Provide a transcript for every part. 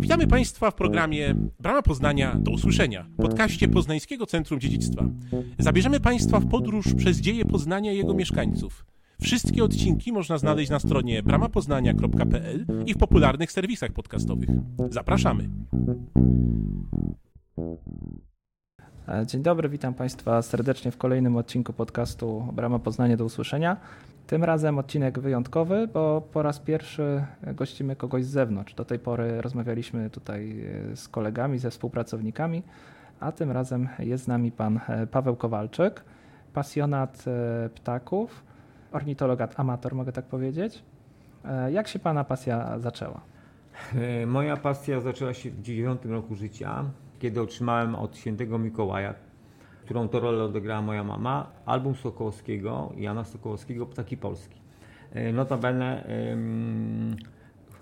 Witamy Państwa w programie Brama Poznania do usłyszenia, podcaście Poznańskiego Centrum Dziedzictwa. Zabierzemy Państwa w podróż przez dzieje Poznania i jego mieszkańców. Wszystkie odcinki można znaleźć na stronie bramapoznania.pl i w popularnych serwisach podcastowych. Zapraszamy. Dzień dobry, witam Państwa serdecznie w kolejnym odcinku podcastu Brama Poznania do usłyszenia. Tym razem odcinek wyjątkowy, bo po raz pierwszy gościmy kogoś z zewnątrz. Do tej pory rozmawialiśmy tutaj e, z kolegami, ze współpracownikami, a tym razem jest z nami pan e, Paweł Kowalczyk, pasjonat e, ptaków, ornitologat amator, mogę tak powiedzieć. Jak się pana pasja zaczęła? Moja pasja zaczęła się w 9 roku życia, kiedy otrzymałem od świętego Mikołaja którą to rolę odegrała moja mama, album Sokołowskiego, Jana Sokołowskiego, Ptaki Polski. E, notabene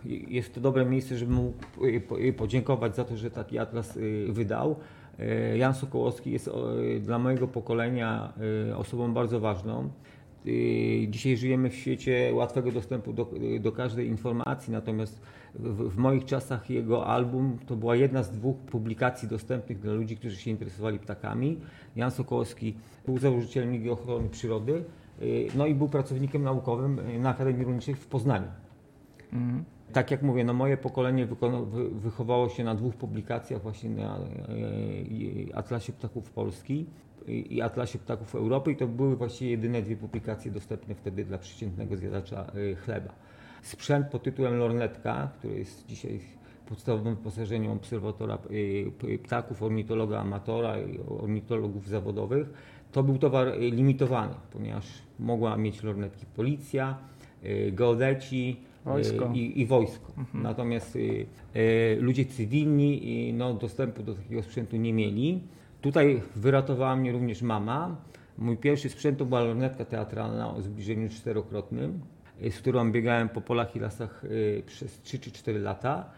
jest to dobre miejsce, żeby mu podziękować za to, że taki atlas e, wydał. E, Jan Sokołowski jest dla mojego pokolenia osobą bardzo ważną. Dzisiaj żyjemy w świecie łatwego dostępu do, do każdej informacji, natomiast w, w, moich czasach jego album to była jedna z dwóch publikacji dostępnych dla ludzi, którzy się interesowali ptakami. Jan Sokołowski był założycielem Ligi Ochrony Przyrody, y, no i był pracownikiem naukowym y, na Akademii Rolniczej w Poznaniu. Mhm. Tak jak mówię, no moje pokolenie wychowało się na dwóch publikacjach właśnie na y, Atlasie Ptaków Polski i Atlasie Ptaków Europy i to były właściwie jedyne dwie publikacje dostępne wtedy dla przeciętnego zjadacza chleba. Sprzęt pod tytułem Lornetka, który jest dzisiaj podstawowym wyposażeniem obserwatora y, ptaków, ornitologa amatora i ornitologów zawodowych, to był towar y, limitowany, ponieważ mogła mieć lornetki policja, y, geodeci, Wojsko. I, i, wojsko. Mhm. Natomiast y, ludzie cywilni no, dostępu do takiego sprzętu nie mieli. Tutaj wyratowała mnie również mama. Mój pierwszy sprzęt to była lornetka teatralna o zbliżeniu czterokrotnym. Y, z którą biegałem po polach i lasach y, przez 3 czy 4 lata.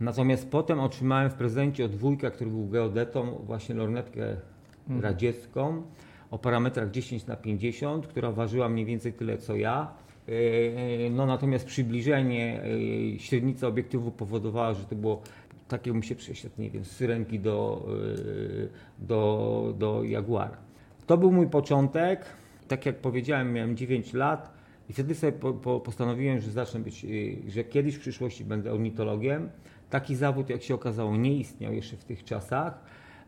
Natomiast potem otrzymałem w prezencie od wujka, który był geodetą, właśnie lornetkę mhm. radziecką o parametrach 10 na 50, która ważyła mniej więcej tyle co ja. Y, no natomiast przybliżenie średnica obiektywu powodowała, że to było takie mi się przesiadł, nie wiem, z syrenki do, do, do Jaguara. To był mój początek. Tak jak powiedziałem, miałem 9 lat. I wtedy sobie po, po, postanowiłem, że zacznę być, y, że kiedyś w przyszłości będę ornitologiem. Taki zawód, jak się okazało, nie istniał jeszcze w tych czasach.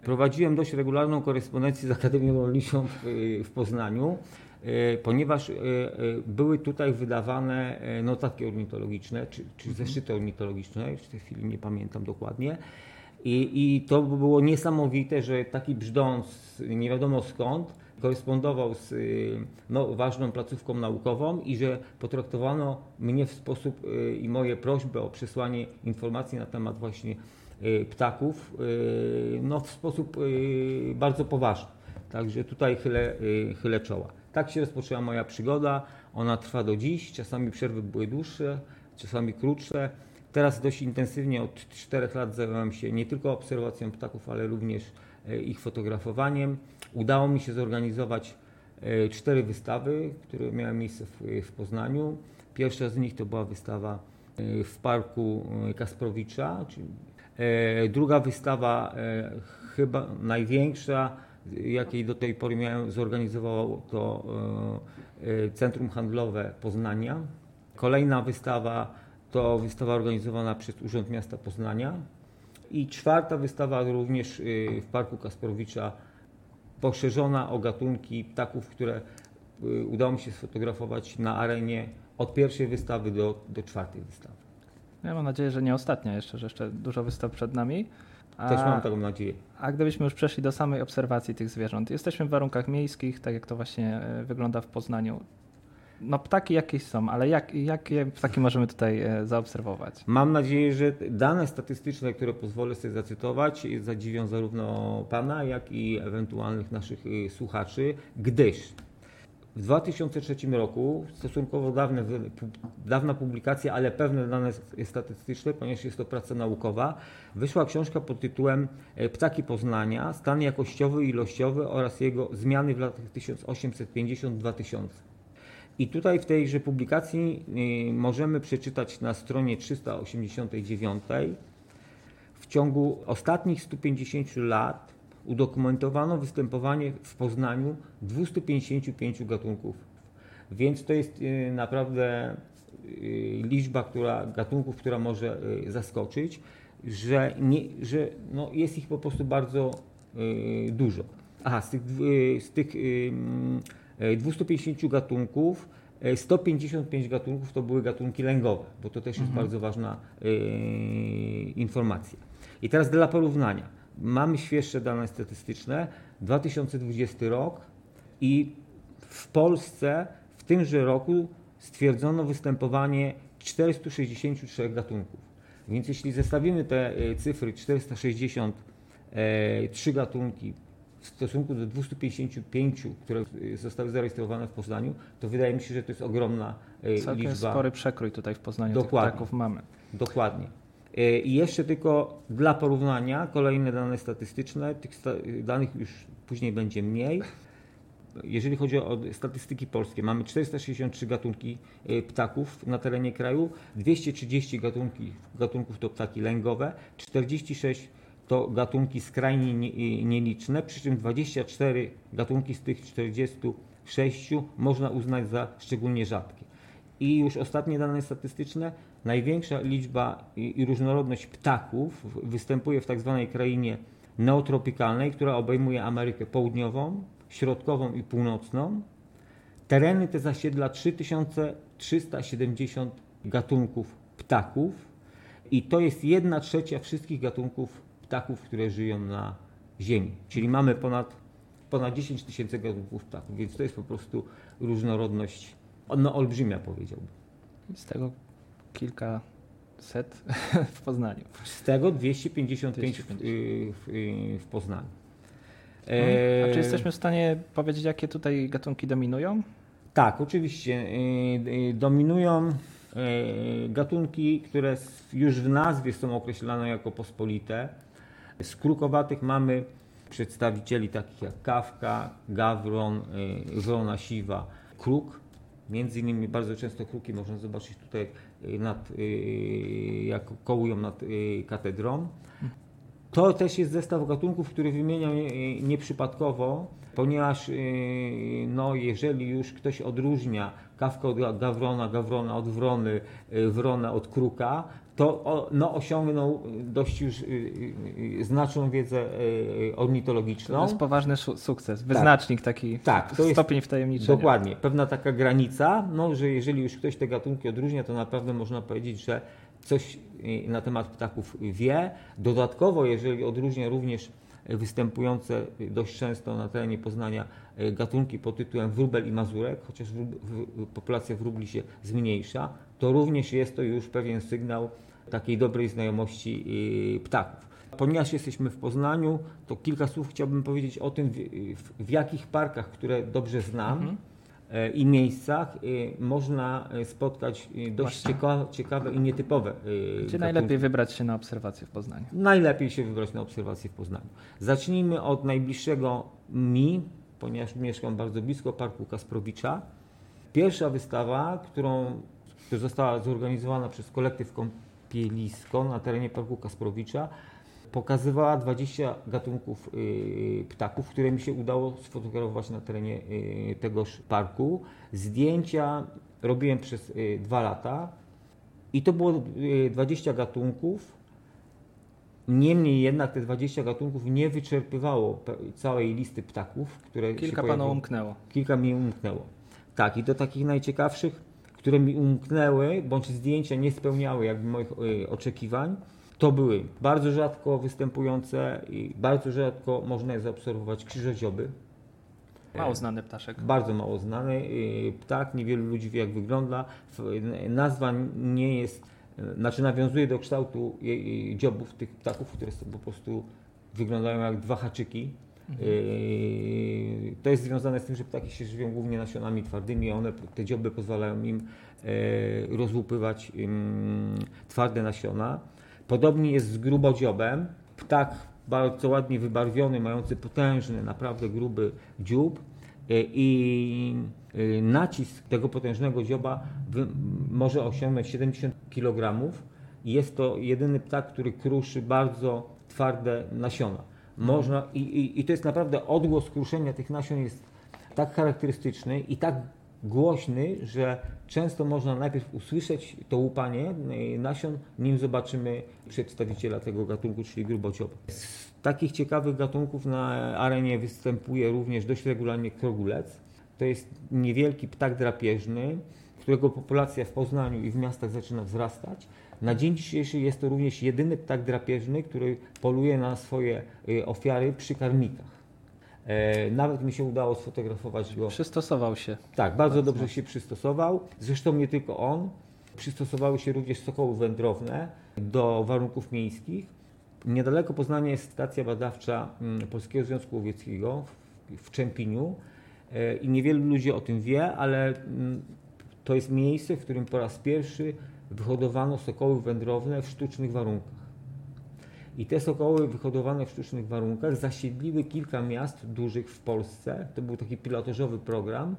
Prowadziłem dość regularną korespondencję z Akademią Rolniczą w, y, w Poznaniu, y, ponieważ były tutaj wydawane notatki ornitologiczne, czy, czy mhm. zeszyty ornitologiczne, w tej chwili nie pamiętam dokładnie. I, I to było niesamowite, że taki brzdąc nie wiadomo skąd, korespondował z no, ważną placówką naukową i że potraktowano mnie w sposób i moje prośby o przesłanie informacji na temat właśnie ptaków no, w sposób bardzo poważny. Także tutaj chylę, chylę czoła. Tak się rozpoczęła moja przygoda. Ona trwa do dziś. Czasami przerwy były dłuższe, czasami krótsze. Teraz dość intensywnie od 4 lat zajmowałem się nie tylko obserwacją ptaków, ale również ich fotografowaniem. Udało mi się zorganizować e, cztery wystawy, które miały miejsce w, w Poznaniu. Pierwsza z nich to była wystawa e, w parku e, Kasprowicza. Druga wystawa, chyba największa, jakiej do tej pory miałem, zorganizowało to Centrum Handlowe Poznania. Kolejna wystawa to wystawa organizowana przez Urząd Miasta Poznania. I czwarta wystawa również w Parku Kasprowicza poszerzona o gatunki ptaków, które udało mi się sfotografować na arenie od pierwszej wystawy do, do czwartej wystawy. Ja mam nadzieję, że nie ostatnia jeszcze, że jeszcze dużo wystaw przed nami. Też mam taką nadzieję. A gdybyśmy już przeszli do samej obserwacji tych zwierząt. Jesteśmy w warunkach miejskich, tak jak to właśnie e, wygląda w Poznaniu. No ptaki jakieś są, ale jak, jakie ptaki możemy tutaj e, zaobserwować? Mam nadzieję, że dane statystyczne, które pozwolę sobie zacytować, zadziwią zarówno Pana, jak i ewentualnych naszych e, słuchaczy, gdyż w 2003 roku, stosunkowo dawne, dawna publikacja, ale pewne dane statystyczne, ponieważ jest to praca naukowa, wyszła książka pod tytułem e, Ptaki Poznania, stan jakościowy i ilościowy oraz jego zmiany w latach 1850-2000. I tutaj w tejże publikacji y, możemy przeczytać na stronie 389, ciągu ostatnich 150 lat udokumentowano występowanie w Poznaniu 255 gatunków. Więc to jest y, naprawdę y, liczba która, gatunków, która może y, zaskoczyć, że, nie, że no jest ich po prostu bardzo dużo. Aha, z tych, z tych 250 gatunków 155 gatunków to były gatunki lęgowe, bo to też jest mhm. bardzo ważna informacja. I teraz dla porównania. Mamy świeższe dane statystyczne, 2020 rok i w Polsce w tymże roku stwierdzono występowanie 463 gatunków. Więc jeśli zestawimy te e, cyfry 463 gatunki w stosunku do 255, które e, zostały zarejestrowane w Poznaniu, to wydaje mi się, że to jest ogromna e, Całkiem liczba. spory przekrój tutaj w Poznaniu Dokładnie. tych mamy. Dokładnie. E, I jeszcze tylko dla porównania kolejne dane statystyczne, tych danych już później będzie mniej. Jeżeli chodzi o statystyki polskie, mamy 463 gatunki e, ptaków na terenie kraju, 230 gatunki, gatunków to ptaki lęgowe, 46 to gatunki skrajnie nieliczne, przy czym 24 gatunki z tych 46 można uznać za szczególnie rzadkie. I już ostatnie dane statystyczne, największa liczba i, różnorodność ptaków występuje w tak zwanej krainie neotropikalnej, która obejmuje Amerykę Południową, Środkową i Północną. Tereny te zasiedla 3370 gatunków ptaków i to jest 1 trzecia wszystkich gatunków ptaków, które żyją na Ziemi. Czyli mamy ponad, ponad 10 tysięcy gatunków ptaków, więc to jest po prostu różnorodność no, olbrzymia powiedziałbym. Z tego kilka set w Poznaniu. Z tego 255, 250. W, w, w, Poznaniu. E... A czy jesteśmy w stanie powiedzieć, jakie tutaj gatunki dominują? Tak, oczywiście. E, e, dominują gatunki, które już w nazwie są określane jako pospolite. Z krukowatych mamy przedstawicieli takich jak kawka, gawron, wrona siwa, kruk. Między innymi bardzo często kruki można zobaczyć tutaj y, nad, y, jak kołują nad y, katedrą. To też jest zestaw gatunków, który wymieniam nieprzypadkowo, ponieważ no, jeżeli już ktoś odróżnia kawkę od gawrona, gawrona od wrony, wrona od kruka, to no, osiągnął dość już znaczną wiedzę ornitologiczną. To jest poważny sukces, tak. wyznacznik tak, taki tak, to stopień jest, wtajemniczenia. Dokładnie, pewna taka granica, no, że jeżeli już ktoś te gatunki odróżnia, to naprawdę można powiedzieć, że coś na temat ptaków wie. Dodatkowo, jeżeli odróżnia również występujące dość często na terenie Poznania gatunki pod tytułem wróbel i mazurek, chociaż populacja wróbli się zmniejsza, to również jest to już pewien sygnał takiej dobrej znajomości y, ptaków. Ponieważ jesteśmy w Poznaniu, to kilka słów chciałbym powiedzieć o tym, w, w jakich parkach, które dobrze znam mhm. E, i miejscach y, można e, spotkać dość ciekawe, ciekawe, i nietypowe. Czy najlepiej wybrać się na obserwację w Poznaniu? Najlepiej się wybrać na obserwację w Poznaniu. Zacznijmy od najbliższego mi, ponieważ mieszkam bardzo blisko Parku Kasprowicza. Pierwsza wystawa, którą, która została zorganizowana przez kolektyw Pielisko na terenie Parku Kasprowicza pokazywała 20 gatunków y, ptaków, które mi się udało sfotografować na terenie y, tegoż parku. Zdjęcia robiłem przez y, dwa lata i to było 20 gatunków. Niemniej jednak te 20 gatunków nie wyczerpywało całej listy ptaków, które Kilka panu umknęło. Kilka mi umknęło. Tak, i do takich najciekawszych które mi umknęły, bądź zdjęcia nie spełniały jakby moich y, oczekiwań, to były bardzo rzadko występujące i bardzo rzadko można je zaobserwować krzyżodzioby. Mało znany ptaszek. Bardzo mało znany y, ptak, niewielu ludzi wie jak wygląda. Nazwa nie jest, znaczy nawiązuje do kształtu dziobów tych ptaków, które są po prostu wyglądają jak dwa haczyki. Yy, to jest związane z tym, że ptaki się żywią głównie nasionami twardymi, a one, te dzioby pozwalają im e, rozłupywać twarde nasiona. Podobnie jest z grubodziobem. Ptak bardzo ładnie wybarwiony, mający potężny, naprawdę gruby dziób e, i nacisk tego potężnego dzioba może osiągnąć 70 kg jest to jedyny ptak, który kruszy bardzo twarde nasiona. Można, i, i, i to jest naprawdę odgłos kruszenia tych nasion jest tak charakterystyczny i tak głośny, że często można najpierw usłyszeć to łupanie y, nasion, nim zobaczymy przedstawiciela tego gatunku, czyli grubocioba. Z takich ciekawych gatunków na arenie występuje również dość regularnie krogulec. To jest niewielki ptak drapieżny, którego populacja w Poznaniu i w miastach zaczyna wzrastać. Na dzień dzisiejszy jest to również jedyny ptak drapieżny, który poluje na swoje y, ofiary przy karmikach. E, nawet mi się udało sfotografować go. Przystosował się. Tak, bardzo dobrze się przystosował. Zresztą nie tylko on. Przystosowały się również sokoły wędrowne do warunków miejskich. Niedaleko Poznania jest stacja badawcza mm, Polskiego Związku Łowieckiego w Czempiniu e, i niewielu ludzi o tym wie, ale mm, to jest miejsce, w którym po raz pierwszy wyhodowano sokoły wędrowne w sztucznych warunkach. I te sokoły wyhodowane w sztucznych warunkach zasiedliły kilka miast dużych w Polsce. To był taki pilotażowy program,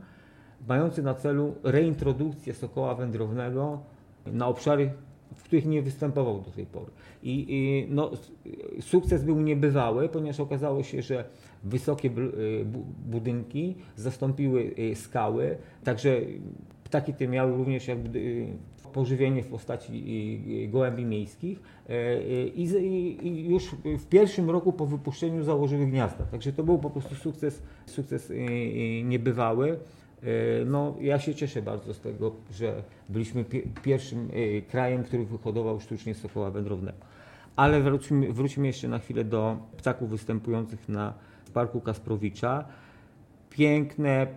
mający na celu reintrodukcję sokoła wędrownego na obszary, w których nie występował do tej pory. I, i no, sukces był niebywały, ponieważ okazało się, że wysokie budynki zastąpiły skały, także ptaki te miały również jakby pożywienie w postaci gołębi miejskich e, i, już w pierwszym roku po wypuszczeniu założyły gniazda. Także to był po prostu sukces, sukces niebywały. E, no, ja się cieszę bardzo z tego, że byliśmy pierwszym e, krajem, który wyhodował sztucznie sokoła wędrownego. Ale wróćmy, wróćmy jeszcze na chwilę do ptaków występujących na Parku Kasprowicza. Piękne,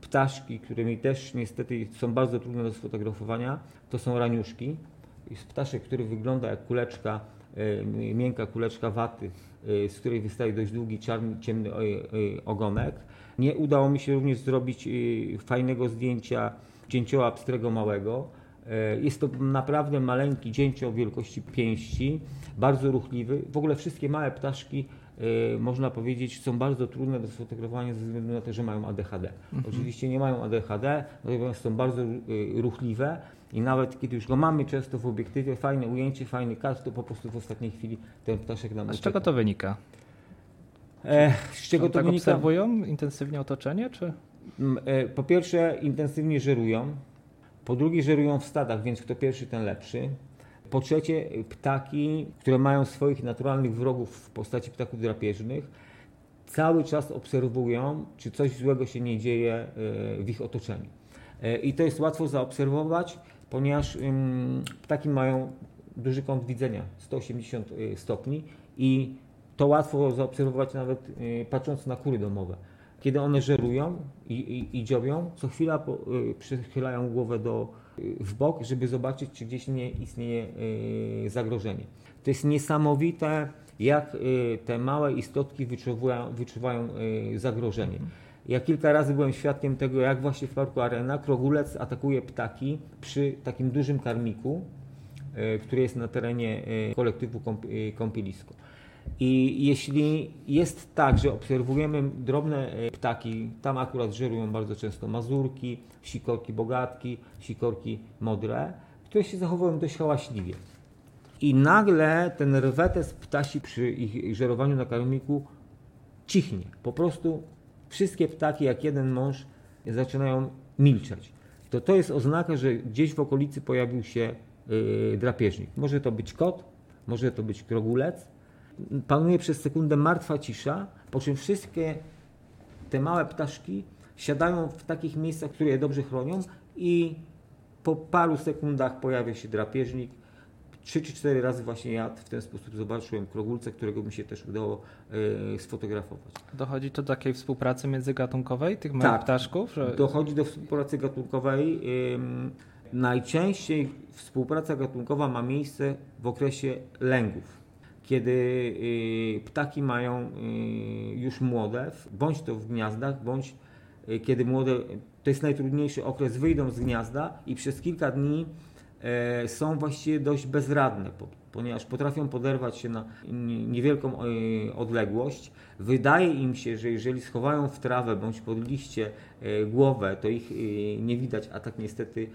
ptaszki, które mi też niestety są bardzo trudne do sfotografowania, to są raniuszki. Jest ptaszek, który wygląda jak kuleczka, e, miękka kuleczka waty, e, z której wystaje dość długi, czarny, ciemny e, ogonek. Nie udało mi się również zrobić fajnego zdjęcia dzięcioła pstrego małego. Jest to naprawdę maleńki dzięcioł wielkości pięści, bardzo ruchliwy. W ogóle wszystkie małe ptaszki Y, można powiedzieć, są bardzo trudne do sfotografowania ze względu na to, że mają ADHD. Mhm. Oczywiście nie mają ADHD, natomiast są bardzo y, ruchliwe i nawet kiedy już go mamy często w obiektywie, fajne ujęcie, fajny kadr, to po prostu w ostatniej chwili ten ptaszek nam A z czego to wynika? E, z czego to tak wynika? obserwują intensywnie otoczenie, czy? Mm, e, po pierwsze intensywnie żerują, po drugie żerują w stadach, więc kto pierwszy, ten lepszy. Po trzecie, ptaki, które mają swoich naturalnych wrogów w postaci ptaków drapieżnych, cały czas obserwują, czy coś złego się nie dzieje e, w ich otoczeniu. E, I to jest łatwo zaobserwować, ponieważ ptaki mają duży kąt widzenia 180 e, stopni i to łatwo zaobserwować nawet patrząc na kury domowe. Kiedy one żerują i, i, i dziobią, co chwila po, przychylają głowę do, w bok, żeby zobaczyć, czy gdzieś nie istnieje y, zagrożenie. To jest niesamowite, jak y, te małe istotki wyczuwają, wyczuwają y, zagrożenie. Ja kilka razy byłem świadkiem tego, jak właśnie w parku Arena krogulec atakuje ptaki przy takim dużym karmiku, który jest na terenie kolektywu kąpielisko. I jeśli jest tak, że obserwujemy drobne e, ptaki, tam akurat żerują bardzo często mazurki, sikorki bogatki, sikorki modre, które się zachowują dość hałaśliwie. I nagle ten rwetes ptasi przy ich żerowaniu na karmiku cichnie. Po prostu wszystkie ptaki, jak jeden mąż, zaczynają milczeć. To to jest oznaka, że gdzieś w okolicy pojawił się yy, drapieżnik. Może to być kot, może to być krogulec, panuje przez sekundę martwa cisza, po czym wszystkie te małe ptaszki siadają w takich miejscach, które je dobrze chronią i po paru sekundach pojawia się drapieżnik. Trzy czy cztery razy właśnie ja w ten sposób zobaczyłem krogulce, którego mi się też udało y, sfotografować. Dochodzi to do takiej współpracy międzygatunkowej tych małych tak, ptaszków? Że... dochodzi do współpracy gatunkowej. Y, najczęściej współpraca gatunkowa ma miejsce w okresie lęgów kiedy y, ptaki mają y, już młode, bądź to w gniazdach, bądź y, kiedy młode, to jest najtrudniejszy okres, wyjdą z gniazda i przez kilka dni e, są właściwie dość bezradne, ponieważ potrafią poderwać się na niewielką odległość. Wydaje im się, że jeżeli schowają w trawę bądź pod liście e, głowę, to ich nie widać, a tak niestety,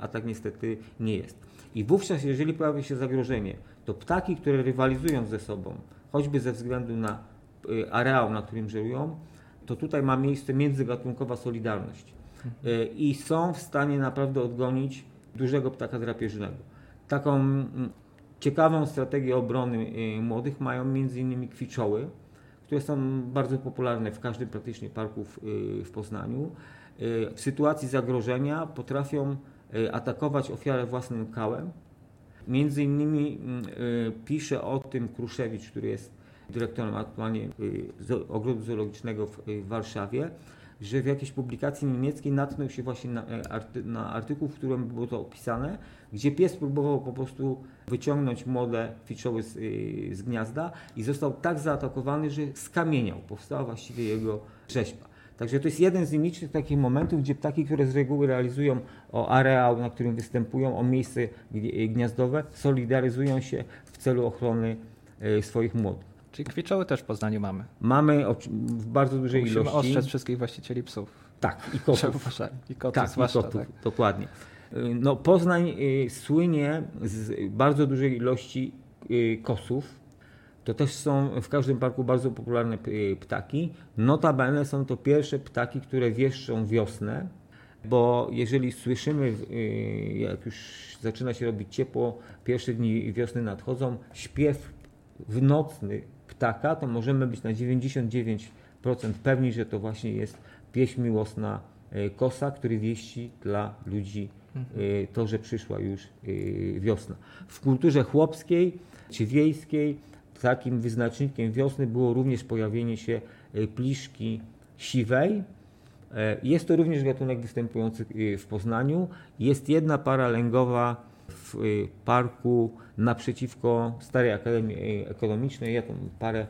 a tak niestety nie jest. I wówczas, jeżeli pojawia się zagrożenie, to ptaki, które rywalizują ze sobą, choćby ze względu na y, areał, na którym żyją, to tutaj ma miejsce międzygatunkowa solidarność. Y, I są w stanie naprawdę odgonić dużego ptaka drapieżnego. Taką ciekawą strategię obrony y, młodych mają m.in. kwiczoły, które są bardzo popularne w każdym praktycznie parku w Poznaniu. W sytuacji zagrożenia potrafią atakować ofiarę własnym kałem, Między innymi mm, y, pisze o tym Kruszewicz, który jest dyrektorem aktualnie y, ogrodu zoologicznego w Warszawie, że w jakiejś publikacji niemieckiej natknął się właśnie na, e, na artykuł, w którym było to opisane, gdzie pies próbował po prostu wyciągnąć młode ficzoły z, y, z gniazda i został tak zaatakowany, że skamieniał. Powstała właściwie jego rzeźba. Także to jest jeden z nielicznych takich momentów, gdzie ptaki, które z reguły realizują o areał, na którym występują, o miejsce gniazdowe, solidaryzują się w celu ochrony e, swoich młodych. Czyli kwiczoły też w Poznaniu mamy. Mamy w bardzo dużej Musimy ilości. ostrzec wszystkich właścicieli psów. Tak, i kotów. I kotów tak, zwłaszcza. I kotów, tak. dokładnie. E, no, Poznań e, słynie z bardzo dużej ilości kosów, to też są w każdym parku bardzo popularne ptaki. Notabene są to pierwsze ptaki, które wieszczą wiosnę, bo jeżeli słyszymy, y, jak już zaczyna się robić ciepło, pierwsze dni wiosny nadchodzą, śpiew w nocny ptaka, to możemy być na 99% pewni, że to właśnie jest pieśń miłosna y, kosa, który wieści dla ludzi to, że przyszła już wiosna. W kulturze chłopskiej czy wiejskiej Takim wyznacznikiem wiosny było również pojawienie się e, pliszki siwej. E, jest to również gatunek występujący e, w Poznaniu. Jest jedna para lęgowa w parku naprzeciwko Starej Akademii Ekonomicznej. Ja tą parę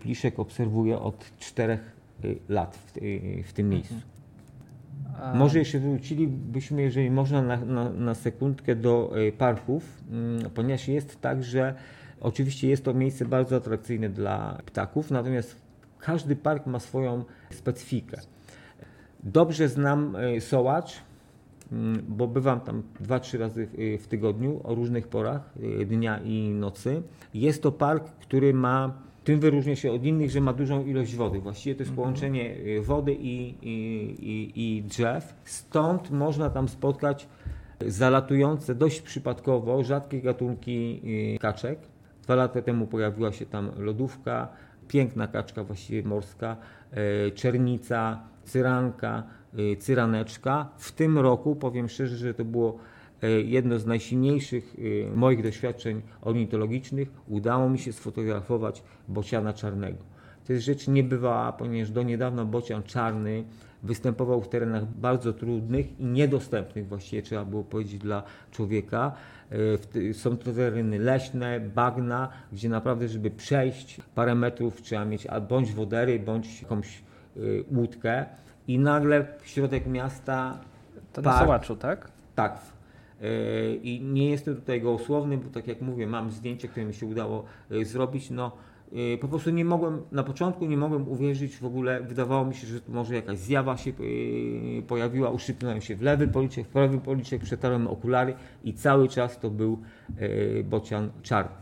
pliszek obserwuję od czterech lat w, w tym miejscu. Może jeszcze wrócilibyśmy, jeżeli można, na, na, na sekundkę do parków, mm, ponieważ jest tak, że Oczywiście jest to miejsce bardzo atrakcyjne dla ptaków, natomiast każdy park ma swoją specyfikę. Dobrze znam e, Sołacz, mm, bo bywam tam 2-3 razy w tygodniu o różnych porach e, dnia i nocy. Jest to park, który ma, tym wyróżnia się od innych, że ma dużą ilość wody. Właściwie to jest mhm. połączenie e, wody i, i, i, i drzew. Stąd można tam spotkać zalatujące dość przypadkowo rzadkie gatunki kaczek. Dwa lata temu pojawiła się tam lodówka, piękna kaczka właściwie morska, e, czernica, cyranka, e, cyraneczka. W tym roku powiem szczerze, że to było e, jedno z najsilniejszych moich doświadczeń ornitologicznych. Udało mi się sfotografować bociana czarnego. To jest rzecz niebywała, ponieważ do niedawna bocian czarny występował w terenach bardzo trudnych i niedostępnych właściwie trzeba było powiedzieć dla człowieka. E, są to tereny leśne, bagna, gdzie naprawdę, żeby przejść parę metrów trzeba mieć bądź wodery, bądź jakąś e, łódkę i nagle w środek miasta... To park, na Sołaczu, tak? Tak. E, I nie jestem tutaj gołosłowny, bo tak jak mówię, mam zdjęcie, które mi się udało zrobić. No, po prostu nie mogłem, na początku nie mogłem uwierzyć w ogóle, wydawało mi się, że może jakaś zjawa się y, pojawiła, uszczypnąłem się w lewy policzek, w prawy policzek, przetarłem okulary i cały czas to był y, bocian czarny.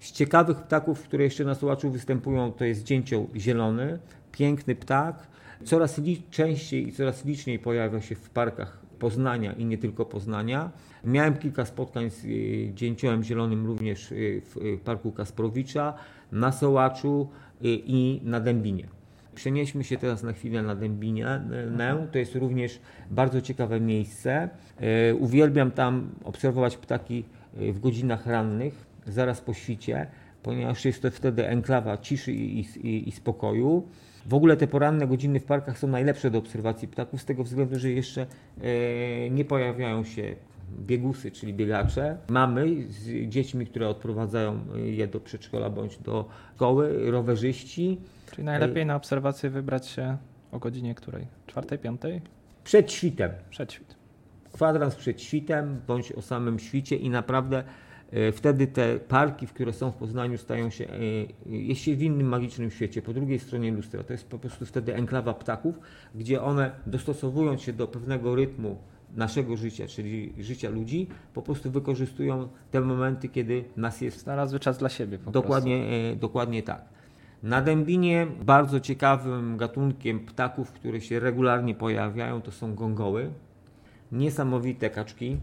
Z ciekawych ptaków, które jeszcze na Sołaczu występują, to jest dzięcioł zielony, piękny ptak. Coraz częściej i coraz liczniej pojawia się w parkach Poznania i nie tylko Poznania. Miałem kilka spotkań z dzięciołem zielonym również w parku Kasprowicza na Sołaczu i na Dębinie. Przenieśmy się teraz na chwilę na Dębinę. To jest również bardzo ciekawe miejsce. Uwielbiam tam obserwować ptaki w godzinach rannych, zaraz po świcie, ponieważ jest to wtedy enklawa ciszy i, i, i spokoju. W ogóle te poranne godziny w parkach są najlepsze do obserwacji ptaków, z tego względu, że jeszcze nie pojawiają się biegusy, czyli biegacze. Mamy z dziećmi, które odprowadzają je do przedszkola bądź do szkoły, rowerzyści. Czyli najlepiej na obserwację wybrać się o godzinie której? Czwartej, piątej? Przed świtem. Przed świtem. Kwadrans przed świtem bądź o samym świcie i naprawdę e, wtedy te parki, które są w Poznaniu stają się e, jeszcze w innym magicznym świecie, po drugiej stronie lustra. To jest po prostu wtedy enklawa ptaków, gdzie one dostosowując się do pewnego rytmu naszego życia, czyli życia ludzi, po prostu wykorzystują te momenty, kiedy nas jest Znalazły czas dla siebie Dokładnie, e, dokładnie tak. Na dębinie bardzo ciekawym gatunkiem ptaków, które się regularnie pojawiają, to są gongoły. Niesamowite kaczki.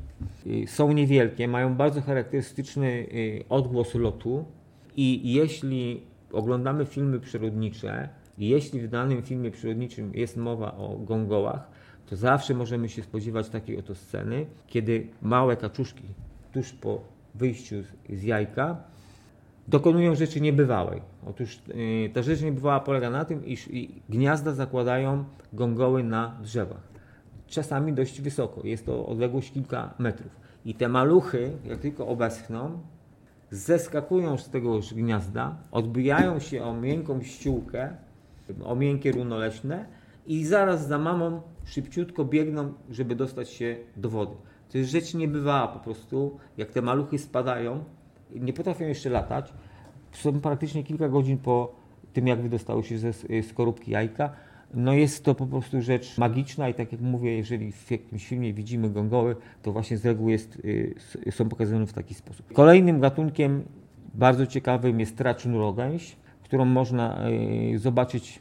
Y, Są niewielkie, mają bardzo charakterystyczny y, odgłos lotu i jeśli oglądamy filmy przyrodnicze, jeśli w danym filmie przyrodniczym jest mowa o gongołach, to zawsze możemy się spodziewać takiej oto sceny, kiedy małe kaczuszki tuż po wyjściu z- jajka dokonują rzeczy niebywałej. Otóż yy, ta rzecz niebywała polega na tym, iż gniazda zakładają gongoły na drzewach. Czasami dość wysoko, jest to odległość kilka metrów. I te maluchy, jak tylko obeschną, zeskakują z tegoż gniazda, odbijają się o miękką ściółkę, o miękkie runoleśne i zaraz za mamą szybciutko biegną, żeby dostać się do wody. To jest rzecz niebywała po prostu, jak te maluchy spadają, nie potrafią jeszcze latać, są praktycznie kilka godzin po tym, jak wydostały się ze skorupki jajka. No jest to po prostu rzecz magiczna i tak jak mówię, jeżeli w jakimś filmie widzimy gongoły, to właśnie z reguły jest, y, są pokazane w taki sposób. Kolejnym gatunkiem bardzo ciekawym jest tracznurogęś, którą można y, zobaczyć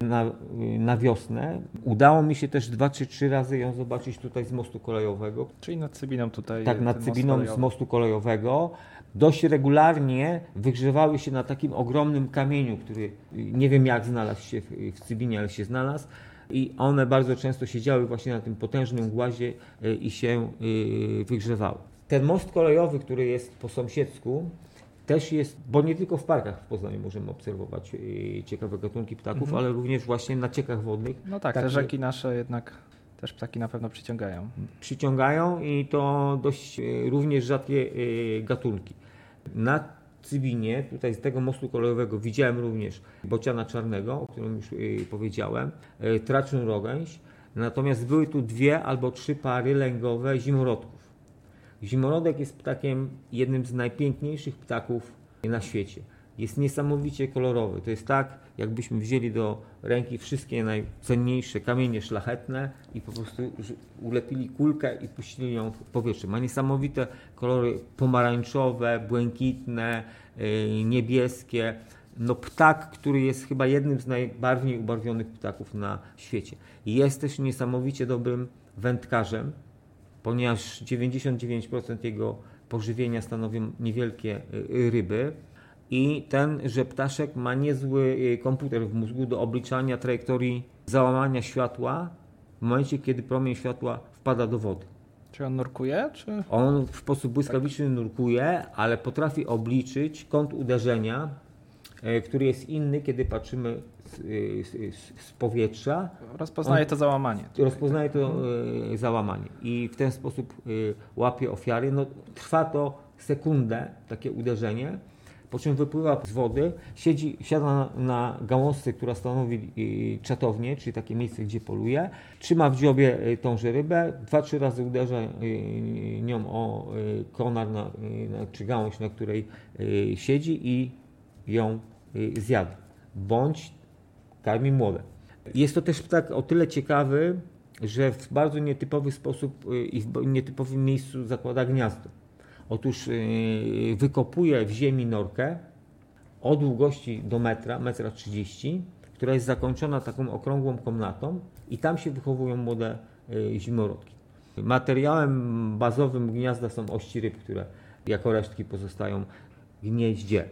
na, y, na wiosnę. Udało mi się też dwa czy trzy razy ją zobaczyć tutaj z mostu kolejowego. Czyli nad Cybiną tutaj. Tak, nad Cybiną z mostu kolejowego. Dość regularnie wygrzewały się na takim ogromnym kamieniu, który nie wiem jak znalazł się w, w Cybinie, ale się znalazł. I one bardzo często siedziały właśnie na tym potężnym głazie y, i się y, wygrzewały. Ten most kolejowy, który jest po sąsiedzku, też jest, bo nie tylko w parkach w Poznaniu możemy obserwować y, ciekawe gatunki ptaków, ale również właśnie na ciekach wodnych. No tak, Tak, te rzeki nasze jednak też ptaki na pewno przyciągają. przyciągają i to dość e, również rzadkie e, gatunki. Na Cybinie, tutaj z tego mostu kolejowego widziałem również bociana czarnego, o którym już e, powiedziałem, traczną rogęź, natomiast były tu dwie albo trzy pary lęgowe zimorodków. Zimorodek jest ptakiem, jednym z najpiękniejszych ptaków na świecie. Jest niesamowicie kolorowy. To jest tak, jakbyśmy wzięli do ręki wszystkie najcenniejsze kamienie szlachetne i po prostu ulepili kulkę i puścili ją w powietrze. Ma niesamowite kolory pomarańczowe, błękitne, yy, niebieskie. No ptak, który jest chyba jednym z najbardziej ubarwionych ptaków na świecie. Jest też niesamowicie dobrym wędkarzem ponieważ 99% jego pożywienia stanowią niewielkie y, ryby. I tenże ptaszek ma niezły y, komputer w mózgu do obliczania trajektorii załamania światła w momencie, kiedy promień światła wpada do wody. Czy on nurkuje, czy... On w sposób błyskawiczny nurkuje, ale potrafi obliczyć kąt uderzenia, y, który jest inny, kiedy patrzymy z, y, z, z powietrza Rozpoznaje On- to załamanie. rozpoznaje to e, załamanie i w ten sposób e, łapie ofiary. No, trwa to sekundę, takie uderzenie, po czym wypływa z wody, siedzi, siada na, na gałązce, która stanowi e, czatownię, czyli takie miejsce, gdzie poluje, trzyma w dziobie e, tąże rybę, dwa, trzy razy uderza e, nią o konar na, czy gałąź, na której siedzi i ją zjada. Bądź karmi młode. Jest to też ptak o tyle ciekawy, że w bardzo nietypowy sposób y, i w nietypowym miejscu zakłada gniazdo. Otóż y, wykopuje w ziemi norkę o długości do metra, metra 30, która jest zakończona taką okrągłą komnatą i tam się wychowują młode y, zimorodki. Materiałem bazowym gniazda są ości ryb, które jako resztki pozostają w gnieździe.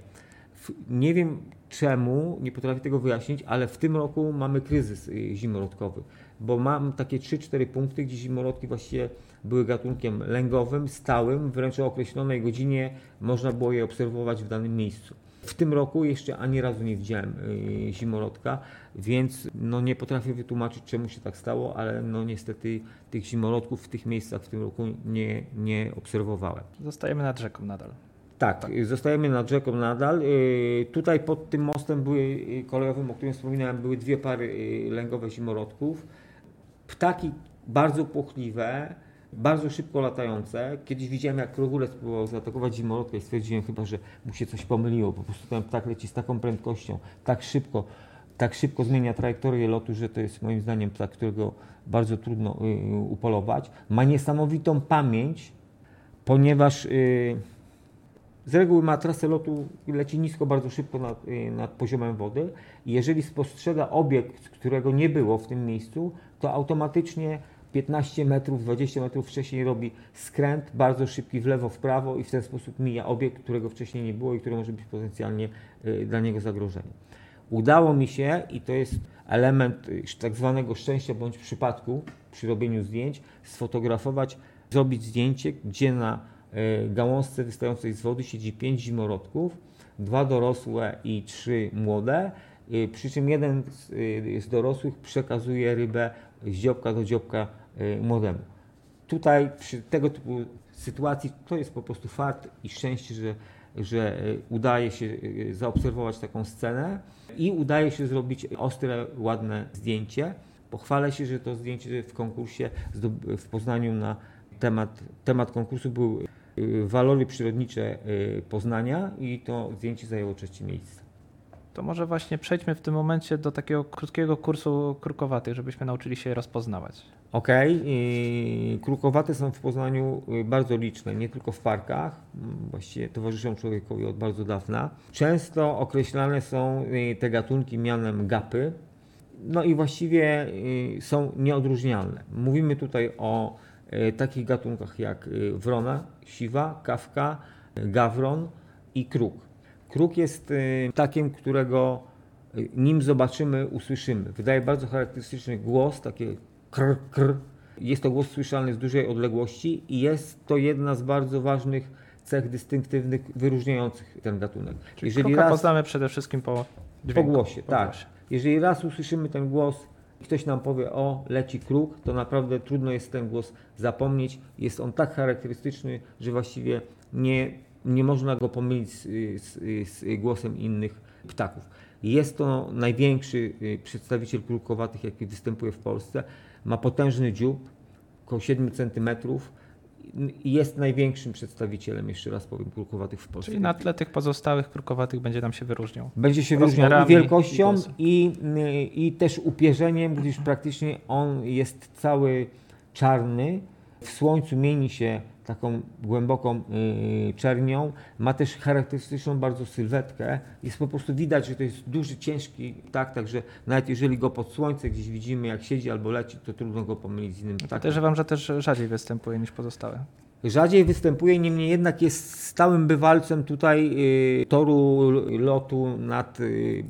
Nie wiem czemu, nie potrafię tego wyjaśnić, ale w tym roku mamy kryzys y, zimorodkowy, bo mam takie 3-4 punkty, gdzie zimorodki właściwie były gatunkiem lęgowym, stałym, wręcz o określonej godzinie można było je obserwować w danym miejscu. W tym roku jeszcze ani razu nie widziałem y, zimorodka, więc no nie potrafię wytłumaczyć, czemu się tak stało, ale no niestety tych zimorodków w tych miejscach w tym roku nie, nie obserwowałem. Zostajemy nad rzeką nadal. Tak, y, zostajemy nad rzeką nadal. Y, Tutaj pod tym mostem były y, kolejowym, o którym wspominałem, były dwie pary lęgowe zimorodków. Ptaki bardzo płochliwe, bardzo szybko latające. Kiedyś widziałem, jak krogulec próbował zaatakować zimorodka i stwierdziłem chyba, że mu się coś pomyliło. Po prostu ten ptak leci z taką prędkością, tak szybko, tak szybko zmienia trajektorię lotu, że to jest moim zdaniem ptak, którego bardzo trudno y, upolować. Ma niesamowitą pamięć, ponieważ y, z reguły ma trasę lotu, leci nisko, bardzo szybko nad, y, nad poziomem wody i jeżeli spostrzega obiekt, którego nie było w tym miejscu, to automatycznie 15 metrów, 20 metrów wcześniej robi skręt bardzo szybki w lewo, w prawo i w ten sposób mija obiekt, którego wcześniej nie było i który może być potencjalnie y, dla niego zagrożeniem. Udało mi się, i to jest element y, tak zwanego szczęścia bądź przypadku przy robieniu zdjęć, sfotografować, zrobić zdjęcie, gdzie na y, gałązce wystającej z wody siedzi pięć zimorodków, dwa dorosłe i trzy młode, przy czym jeden z, z dorosłych przekazuje rybę z dziobka do dziobka młodemu. Tutaj przy tego typu sytuacji to jest po prostu fakt i szczęście, że, że udaje się zaobserwować taką scenę i udaje się zrobić ostre, ładne zdjęcie. Pochwalę się, że to zdjęcie w konkursie w Poznaniu na temat, temat konkursu był y, walory przyrodnicze y, Poznania i to zdjęcie zajęło trzecie miejsce. To może właśnie przejdźmy w tym momencie do takiego krótkiego kursu krukowatych, żebyśmy nauczyli się je rozpoznawać. Okej, okay. krukowate są w Poznaniu y, bardzo liczne, nie tylko w parkach, właściwie towarzyszą człowiekowi od bardzo dawna. Często określane są y, te gatunki mianem gapy, no i właściwie y, są nieodróżnialne. Mówimy tutaj o takich gatunkach jak wrona, siwa, kawka, gawron i kruk. Kruk jest takim, którego nim zobaczymy, usłyszymy. Wydaje bardzo charakterystyczny głos, takie kr, kr. Jest to głos słyszalny z dużej odległości i jest to jedna z bardzo ważnych cech dystynktywnych wyróżniających ten gatunek. Czyli Jeżeli raz, poznamy przede wszystkim po dźwięku, po głosie. Po tak. Głosie. Jeżeli raz usłyszymy ten głos, ktoś nam powie, o, leci kruk, to naprawdę trudno jest ten głos zapomnieć. Jest on tak charakterystyczny, że właściwie nie, nie można go pomylić z, z, z głosem innych ptaków. Jest to największy y, przedstawiciel krukowatych, jaki występuje w Polsce ma potężny dziób, około 7 cm i jest największym przedstawicielem, jeszcze raz powiem, krukowatych w Polsce. Czyli na tle tych pozostałych krukowatych będzie nam się wyróżniał. Będzie się wyróżniał i wielkością i, i, i też upierzeniem, gdyż praktycznie on jest cały czarny. W słońcu mieni się taką głęboką yy, czernią. Ma też charakterystyczną bardzo sylwetkę. Jest po prostu widać, że to jest duży, ciężki ptak, także nawet jeżeli go pod słońce gdzieś widzimy, jak siedzi albo leci, to trudno go pomylić z innym ptakiem. Podejrzewam, że też rzadziej występuje niż pozostałe. Rzadziej występuje, niemniej jednak jest stałym bywalcem tutaj y, toru lotu nad y,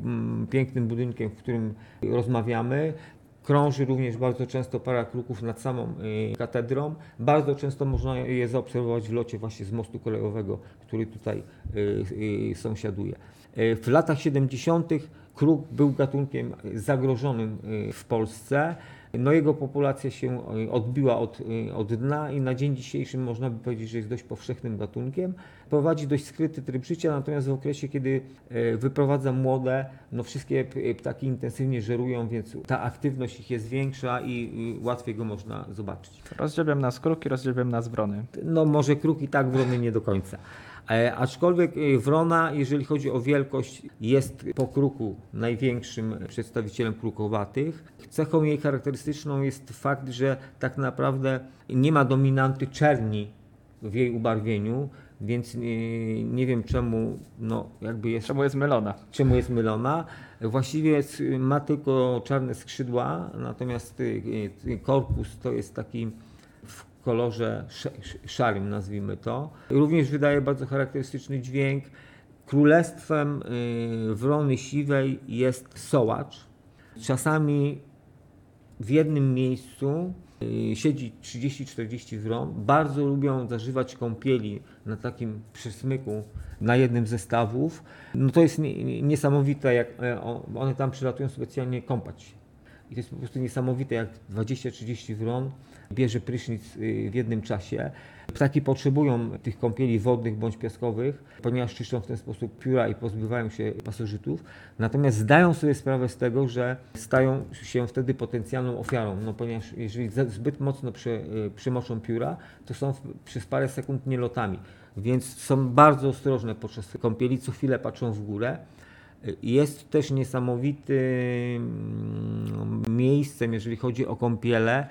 pięknym budynkiem, w którym rozmawiamy. Krąży również bardzo często para kruków nad samą y, katedrą. Bardzo często można je zaobserwować w locie właśnie z mostu kolejowego, który tutaj y, y, sąsiaduje. W latach 70. kruk był gatunkiem zagrożonym w Polsce. No jego populacja się e, odbiła od, e, od dna i na dzień dzisiejszy można by powiedzieć, że jest dość powszechnym gatunkiem. Prowadzi dość skryty tryb życia, natomiast w okresie, kiedy e, wyprowadza młode, no wszystkie ptaki intensywnie żerują, więc ta aktywność ich jest większa i łatwiej go można zobaczyć. Rozdzielbiam nas kruki, rozdzielbiam nas wrony. No może kruki tak, wrony nie do końca. E, aczkolwiek e, wrona, jeżeli chodzi o wielkość, jest po kruku największym przedstawicielem krukowatych. Cechą jej charakterystyczną jest fakt, że tak naprawdę nie ma dominanty czerni w jej ubarwieniu, więc nie, nie, wiem czemu, no jakby jest... Czemu jest mylona. Czemu jest mylona. Właściwie ma tylko czarne skrzydła, natomiast e, korpus to jest taki kolorze szarym, nazwijmy to. Również wydaje bardzo charakterystyczny dźwięk. Królestwem y, wrony siwej jest sołacz. Czasami w jednym miejscu y, siedzi 30-40 wron. Bardzo lubią zażywać kąpieli na takim przesmyku na jednym ze stawów. No to jest niesamowite, jak e, one tam przylatują specjalnie kąpać. I to jest po prostu niesamowite, jak 20-30 wron bierze prysznic y, w jednym czasie. Ptaki potrzebują tych kąpieli wodnych bądź piaskowych, ponieważ czyszczą w ten sposób pióra i pozbywają się pasożytów. Natomiast zdają sobie sprawę z tego, że stają się wtedy potencjalną ofiarą, no ponieważ jeżeli zbyt mocno przy, przymoczą pióra, to są przez parę sekund nielotami. Więc są bardzo ostrożne podczas kąpieli, co chwilę patrzą w górę. Jest też niesamowitym miejscem, jeżeli chodzi o kąpiele,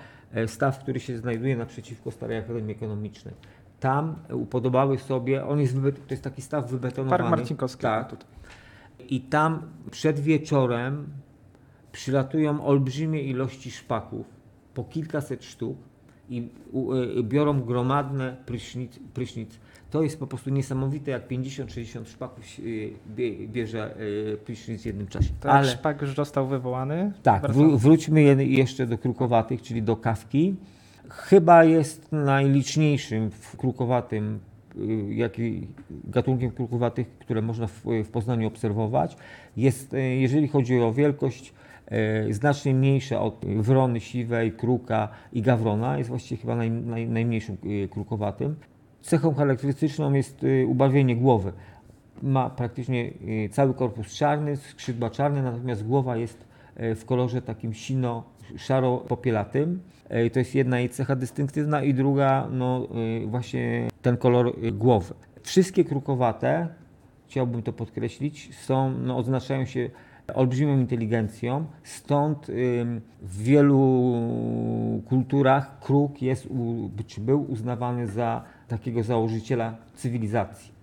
staw, który się znajduje naprzeciwko Starej Akademii Ekonomicznej. Tam upodobały sobie, on jest, to jest taki staw wybetonowany. Park Marcinkowski. Tak. Tutaj. I tam przed wieczorem przylatują olbrzymie ilości szpaków, po kilkaset sztuk i y, biorą gromadne prysznic, prysznic. To jest po prostu niesamowite, jak 50-60 szpaków bie, bierze y, prysznic w jednym czasie. To Ale... szpak już został wywołany. Tak, wró- wróćmy je- jeszcze do krukowatych, czyli do kawki. Chyba jest najliczniejszym w krukowatym, y, jaki, gatunkiem krukowatych, które można w, w Poznaniu obserwować. Jest, jeżeli chodzi o wielkość, znacznie mniejsza od wrony siwej, kruka i gawrona. Jest właściwie chyba naj, naj, najmniejszym y, krukowatym. Cechą charakterystyczną jest y, ubarwienie głowy. Ma praktycznie cały korpus czarny, skrzydła czarne, natomiast głowa jest e, w kolorze takim sino-szaro-popielatym. E, To jest jedna jej cecha dystynktywna i druga, no właśnie ten kolor głowy. Wszystkie krukowate, chciałbym to podkreślić, są, no, odznaczają się olbrzymią inteligencją, stąd w wielu kulturach kruk jest, czy był uznawany za takiego założyciela cywilizacji.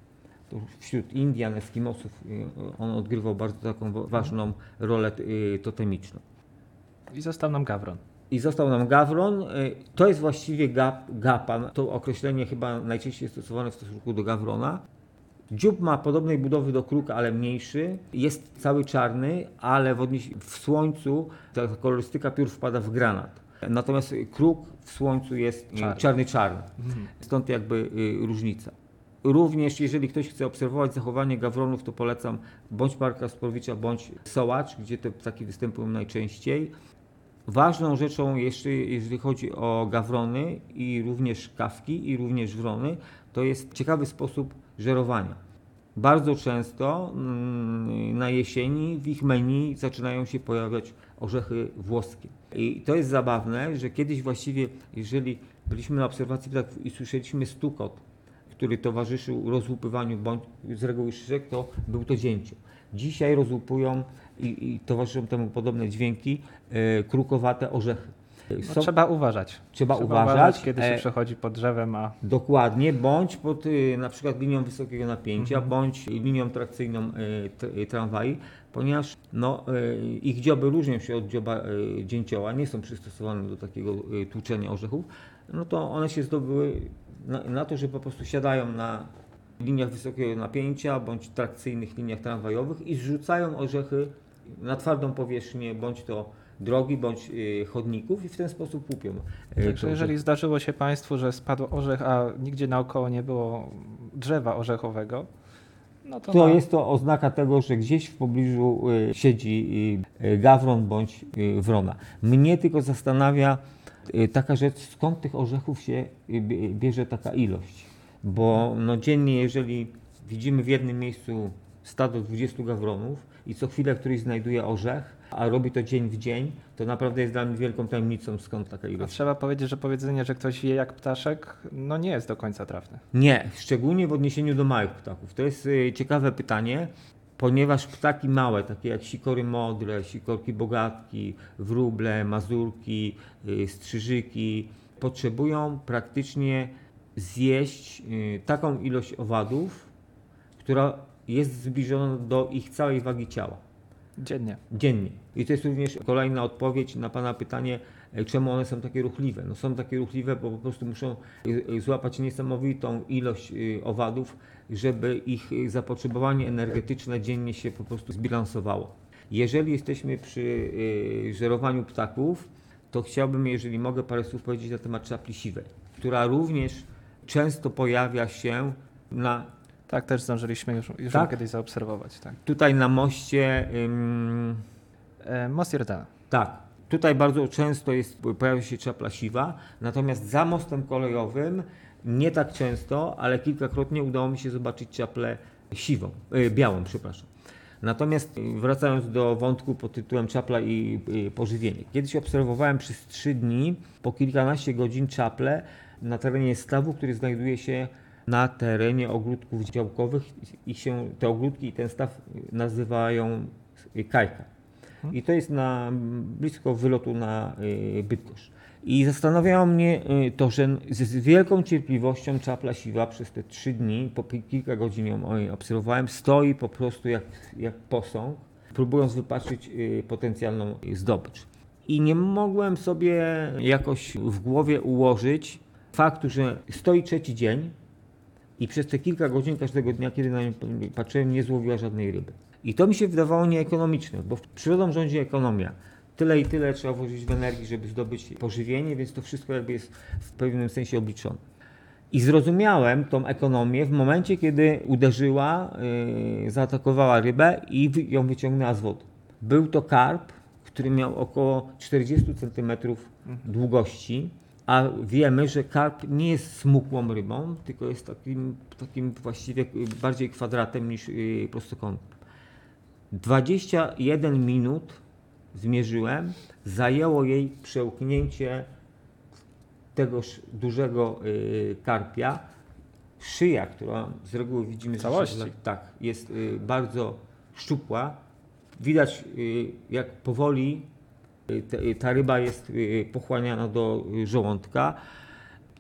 Wśród Indian, Eskimosów y, on odgrywał bardzo taką wa- ważną rolę y, totemiczną. I został nam gawron. I został nam gawron. Y, To jest właściwie gap, gapa. To określenie chyba najczęściej stosowane w stosunku do gawrona. Dziób ma podobnej budowy do kruka, ale mniejszy. Jest cały czarny, ale w, w słońcu ta kolorystyka piór wpada w granat. Natomiast kruk w słońcu jest Czarny. czarny-czarny. Stąd jakby y, różnica. Również jeżeli ktoś chce obserwować zachowanie gawronów, to polecam bądź Parka Sporowicza, bądź Sołacz, gdzie te ptaki występują najczęściej. Ważną rzeczą jeszcze, jeżeli chodzi o gawrony i również kawki i również wrony, to jest ciekawy sposób żerowania. Bardzo często mm, na jesieni w ich menu zaczynają się pojawiać orzechy włoskie. I to jest zabawne, że kiedyś właściwie, jeżeli byliśmy na obserwacji ptaków i słyszeliśmy stukot, który towarzyszył rozłupywaniu bądź z reguły szyszek, to był to dzięcioł. Dzisiaj rozłupują i, i towarzyszą temu podobne dźwięki e, krukowate orzechy. No, trzeba uważać. Trzeba uważać, kiedy się e, przechodzi pod drzewem, a Dokładnie, bądź pod y, na przykład linią wysokiego napięcia, Mhm. bądź linią trakcyjną y, y, tramwaju, ponieważ no, ich dzioby różnią się od dzioba dzięcioła, nie są przystosowane do takiego tłuczenia orzechów, no to one się zdobyły na, na to, że po prostu siadają na liniach wysokiego napięcia, bądź trakcyjnych liniach tramwajowych i zrzucają orzechy na twardą powierzchnię, bądź to drogi, bądź y, chodników i w ten sposób łupią. Także jeżeli zdarzyło się Państwu, że spadł orzech, a nigdzie naokoło nie było drzewa orzechowego, no to, To na- jest to oznaka tego, że gdzieś w pobliżu y, siedzi y, gawron bądź wrona. Mnie tylko zastanawia taka rzecz, skąd tych orzechów się bie- bierze taka ilość. Bo no, dziennie, jeżeli widzimy w jednym miejscu stado 20 gawronów i co chwilę któryś znajduje orzech, a robi to dzień w dzień, to naprawdę jest dla mnie wielką tajemnicą, skąd taka a ilość. trzeba powiedzieć, że powiedzenie, że ktoś je jak ptaszek, no nie jest do końca trafne. Nie, szczególnie w odniesieniu do małych ptaków. To jest y, ciekawe pytanie, ponieważ ptaki małe, takie jak sikory modre, sikorki bogatki, wróble, mazurki, y, strzyżyki, potrzebują praktycznie zjeść y, taką ilość owadów, która jest zbliżona do ich całej wagi ciała Dziennie. dziennie. I to jest również kolejna odpowiedź na Pana pytanie, e, czemu one są takie ruchliwe. No są takie ruchliwe, bo po prostu muszą e, złapać niesamowitą ilość e, owadów, żeby ich zapotrzebowanie energetyczne dziennie się po prostu zbilansowało. Jeżeli jesteśmy przy żerowaniu ptaków, to chciałbym, jeżeli mogę, parę słów powiedzieć na temat czapli siwej, która również często pojawia się na Tak też zdążyliśmy już, już Tak? kiedyś zaobserwować. Tak. tutaj na moście. ym, E, Most Jordana. Tak. Tutaj bardzo często jest, pojawia się czapla siwa, natomiast za mostem kolejowym nie tak często, ale kilkakrotnie udało mi się zobaczyć czaplę siwą, e, białą, przepraszam. Natomiast e, wracając do wątku pod tytułem czapla i e, pożywienie. Kiedyś obserwowałem przez trzy dni po kilkanaście godzin czaplę na terenie stawu, który znajduje się na terenie ogródków działkowych i się te ogródki i ten staw nazywają Kajka. I to jest na, blisko wylotu na y, Bydgoszcz. I zastanawiało mnie y, to, że z wielką cierpliwością czapla siwa przez te trzy dni, po kilka godzin ją obserwowałem, stoi po prostu jak, jak posąg, próbując wypatrzyć y, potencjalną zdobycz. I nie mogłem sobie jakoś w głowie ułożyć faktu, że stoi trzeci dzień i przez te kilka godzin każdego dnia, kiedy na nią patrzyłem, nie złowiła żadnej ryby. I to mi się wydawało nieekonomiczne, bo przyrodą rządzi ekonomia. Tyle i tyle trzeba włożyć w energii, żeby zdobyć pożywienie, więc to wszystko jakby jest w pewnym sensie obliczone. I zrozumiałem tą ekonomię w momencie, kiedy uderzyła, yy, zaatakowała rybę i ją wyciągnęła z wody. Był to karp, który miał około 40 cm długości, a wiemy, że karp nie jest smukłą rybą, tylko jest takim, takim właściwie bardziej kwadratem niż yy, prostokątem. 21 minut zmierzyłem, zajęło jej przełknięcie tegoż dużego y, karpia. Szyja, która z reguły widzimy Całości. Tak, jest y, bardzo szczupła. Widać, y, jak powoli y, y, ta ryba jest y, pochłaniana do y, żołądka.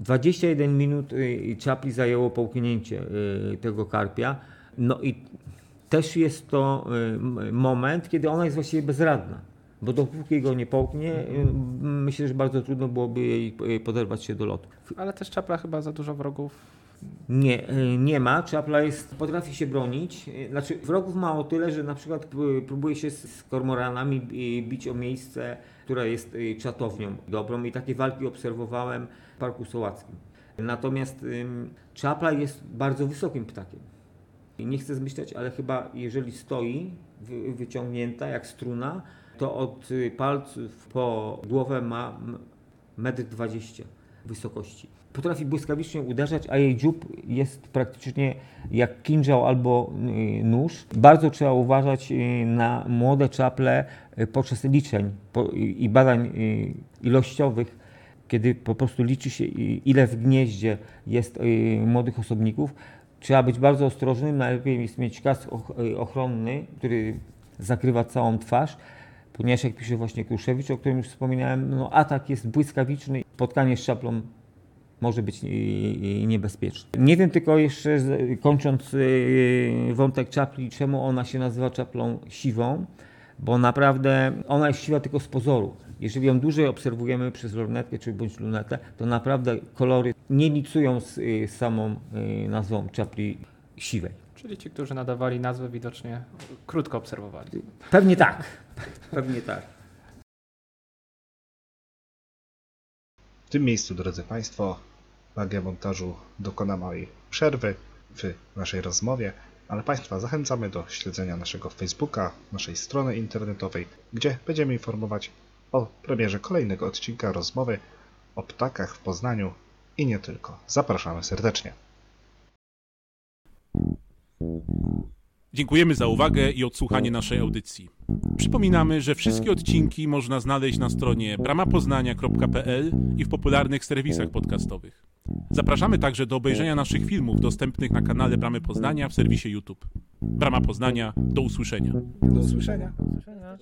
21 minut y, czapli zajęło połknięcie y, tego karpia. No i też jest to y, moment, kiedy ona jest właściwie bezradna. Bo dopóki go nie połknie, y, myślę, że bardzo trudno byłoby jej y, poderwać się do lotu. Ale też czapla chyba za dużo wrogów. Nie, y, nie ma. Czapla jest, potrafi się bronić. Y, Znaczy, wrogów ma o tyle, że na przykład y, próbuje się z kormoranami bić o miejsce, które jest czatownią dobrą i takie walki obserwowałem w Parku Sołackim. Natomiast czapla jest bardzo wysokim ptakiem. Nie chcę zmyślać, ale chyba jeżeli stoi wy- wyciągnięta jak struna, to od palców po głowę ma m- metr 20 wysokości. Potrafi błyskawicznie uderzać, a jej dziób jest praktycznie jak kinżał albo y, nóż. Bardzo trzeba uważać y, na młode czaple y, podczas liczeń i badań ilościowych, kiedy po prostu liczy się ile w gnieździe jest młodych osobników. Trzeba być bardzo ostrożnym, najlepiej jest mieć kask och- ochronny, który zakrywa całą twarz, ponieważ jak pisze właśnie Kruszewicz, o którym już wspominałem, no atak jest błyskawiczny, spotkanie z czaplą może być niebezpieczne. Nie wiem tylko jeszcze, kończąc y, wątek czapli, czemu ona się nazywa czaplą siwą, bo naprawdę ona jest siwa tylko z pozoru. Jeżeli ją dłużej obserwujemy przez lornetkę czy bądź lunetę, to naprawdę kolory nie licują z y, samą y, nazwą czapli siwej. Czyli ci, którzy nadawali nazwę, widocznie krótko obserwowali. Pewnie tak. Pewnie tak. W tym miejscu, drodzy Państwo, magia montażu dokona małej przerwy w naszej rozmowie, ale Państwa zachęcamy do śledzenia naszego Facebooka, naszej strony internetowej, gdzie będziemy informować o premierze kolejnego odcinka rozmowy o ptakach w Poznaniu i nie tylko. Zapraszamy serdecznie. Dziękujemy za uwagę i odsłuchanie naszej audycji. Przypominamy, że wszystkie odcinki można znaleźć na stronie bramapoznania.pl i w popularnych serwisach podcastowych. Zapraszamy także do obejrzenia naszych filmów dostępnych na kanale Bramy Poznania w serwisie YouTube. Brama Poznania, do usłyszenia. Do usłyszenia. Do usłyszenia.